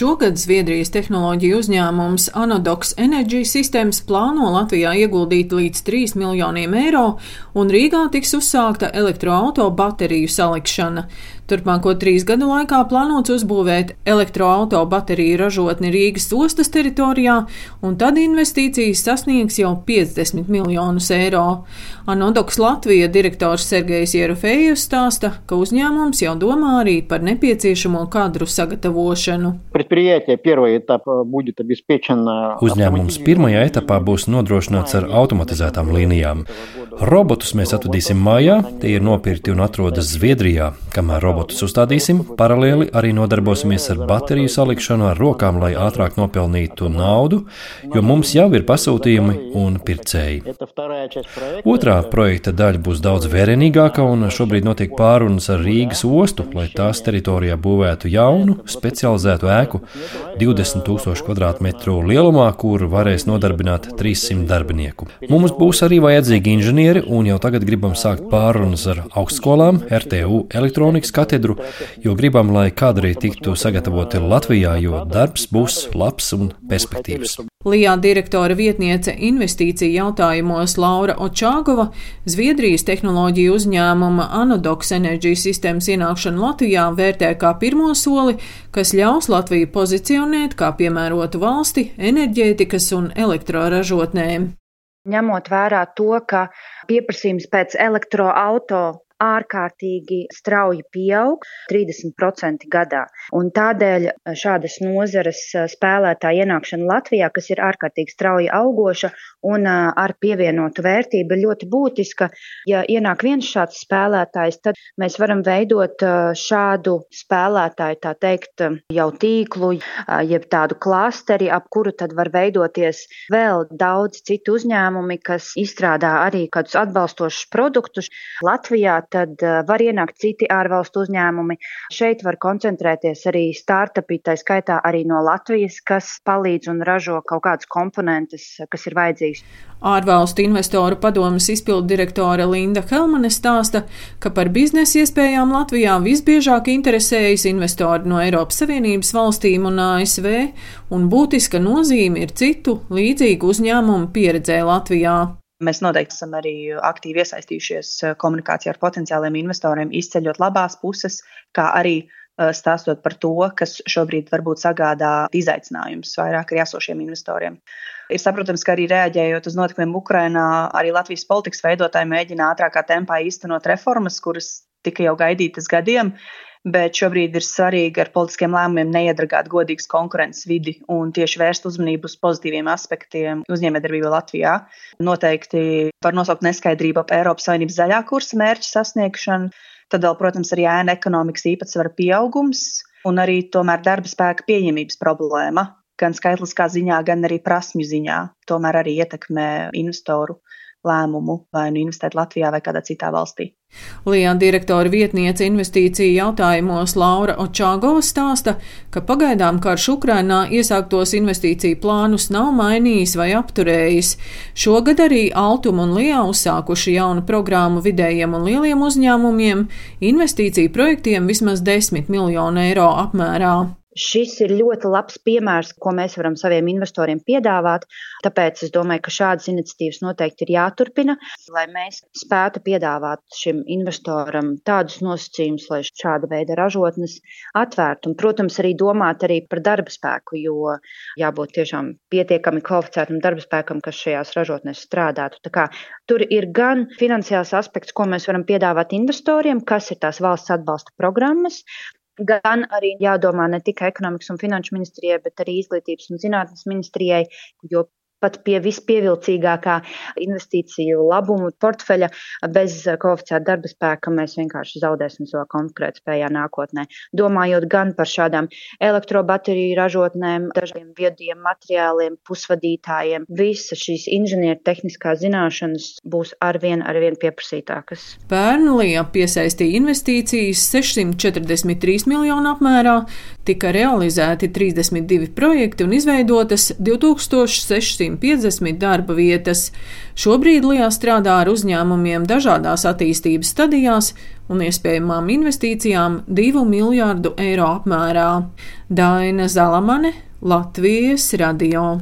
Šogad Zviedrijas tehnoloģiju uzņēmums Anodox Energy Systems plāno Latvijā ieguldīt līdz 3 miljoniem eiro, un Rīgā tiks uzsākta elektroauto bateriju salikšana. Turpmāko trīs gadu laikā plānots uzbūvēt elektroauto bateriju ražotni Rīgas ostas teritorijā, un tad investīcijas sasniegs jau 50 miljonus eiro. Anodoks Latvija direktors Sergejs Jerofejus stāsta, ka uzņēmums jau domā arī par nepieciešamo kadru sagatavošanu. Uzņēmums pirmajā etapā būs nodrošināts ar automatizētām līnijām. Robotus mēs atvedīsim mājā, tie ir nopirkti un atrodas Zviedrijā. Kamēr robotus uzstādīsim, paralēli arī nodarbosimies ar bateriju salikšanu ar rokām, lai ātrāk nopelnītu naudu, jo mums jau ir pasūtījumi un pircēji. Otrā projekta daļa būs daudz vērienīgāka, un šobrīd notiek pārunas ar Rīgas ostu, lai tās teritorijā būvētu jaunu, specializētu ēku 20 000 km2 lielumā, kur varēs nodarbināt 300 darbinieku. Mums būs arī vajadzīgi inženieri, un jau tagad gribam sākt pārunas ar augstskolām, RTU elektronikas katedru, jo gribam, lai kadri tiktu sagatavoti Latvijā, jo darbs būs labs un perspektīvs. Lijā direktora vietniece investīciju jautājumos Laura Očāgova Zviedrijas tehnoloģiju uzņēmuma Anodox Energy Systems ienākšanu Latvijā vērtē kā pirmo soli, kas ļaus Latviju pozicionēt kā piemērotu valsti enerģētikas un elektroražotnēm. Ņemot vērā to, ka pieprasījums pēc elektroauto ārkārtīgi strauji pieaug, 30% gadā. Un tādēļ šādas nozares spēlētāja ienākšana Latvijā, kas ir ārkārtīgi strauji augoša un ar pievienotu vērtību, ir ļoti būtiska. Ja ienāk viens šāds spēlētājs, tad mēs varam veidot šādu spēlētāju, tā teikt, jau tīklu, jeb tādu klasteri, ap kuru tad var veidoties vēl daudz citu uzņēmumi, kas izstrādā arī kādus atbalstošus produktus. Latvijā tad eh, var ienākt citi ārvalstu uzņēmumi. Šeit var koncentrēties arī startupi, tā skaitā arī no Latvijas, kas palīdz un ražo kaut kādas komponentes, kas ir vajadzīgas. Ārvalstu investoru padomas izpildu direktore Linda Helmane stāsta, ka par biznesa iespējām Latvijā visbiežāk interesējas investori no Eiropas Savienības valstīm un ASV, un būtiska nozīme ir citu līdzīgu uzņēmumu pieredzē Latvijā. Mēs noteikti esam arī aktīvi iesaistījušies eh, komunikācijā ar potenciāliem investoriem, izceļot labās puses, kā arī eh, stāstot par to, kas šobrīd varbūt sagādā izaicinājumus vairāk arī esošiem investoriem. Ir saprotams, ka arī reaģējot uz notikumiem Ukrajinā, arī Latvijas politikas veidotāji mēģina ātrākā tempā īstenot reformas, kuras tika jau gaidītas gadiem bet šobrīd ir svarīgi ar politiskiem lēmumiem neiedragāt godīgas konkurences vidi un tieši vērst uzmanību uz pozitīviem aspektiem uzņēmējdarbībā Latvijā. Noteikti var nosaukt neskaidrību ap Eiropas Savienības zaļā kursa mērķu sasniegšanu, tad vēl, protams, arī ēna ekonomikas īpatsvara pieaugums un arī tomēr darba spēka pieejamības problēma. Gan skaitliskā ziņā, gan arī prasmju ziņā. Tomēr arī ietekmē investoru lēmumu vai nu investēt Latvijā vai kādā citā valstī. Lijā direktora vietniece investīciju jautājumos Laura Očāgova stāsta, ka pagaidām karš Ukrainā iesāktos investīciju plānus nav mainījis vai apturējis. Šogad arī Altum un Lijā uzsākuši jaunu programmu vidējiem un lieliem uzņēmumiem, investīciju projektiem vismaz 10 miljonu eiro apmērā. Šis ir ļoti labs piemērs, ko mēs varam saviem investoriem piedāvāt. Tāpēc es domāju, ka šādas iniciatīvas noteikti ir jāturpina, lai mēs spētu piedāvāt šim investoram tādus nosacījumus, lai šāda veida ražotnes atvērtu. Un, protams, arī domāt arī par darba spēku, jo jābūt tiešām pietiekami kvalificētam darba spēkam, kas šajās ražotnēs strādātu. Tā kā tur ir gan finansiāls aspekts, ko mēs varam piedāvāt investoriem, kas ir tās valsts atbalsta programmas, gan arī jādomā ne tikai ekonomikas un finanšu ministrijai, bet arī izglītības un zinātnes ministrijai, jo pat pie vispievilcīgākā investīciju labumu portfeļa bez kvalificēta darba spēka mēs vienkārši zaudēsim savā konkurētspējā nākotnē. Domājot gan par šādām elektrobateriju ražotnēm, dažiem viediem materiāliem, pusvadītājiem, visas šīs inženieru tehniskās zināšanas būs arvien, arvien pieprasītākas. Pērnulija piesaistīja investīcijas 643 miljonu apmērā, tika realizēti 32 projekti un izveidotas 2650 darba vietas. Šobrīd Lijā strādā ar uzņēmumiem dažādās attīstības stadijās un iespējamām investīcijām 2 miljārdu eiro apmērā. Daina Zalamane, Latvijas radio.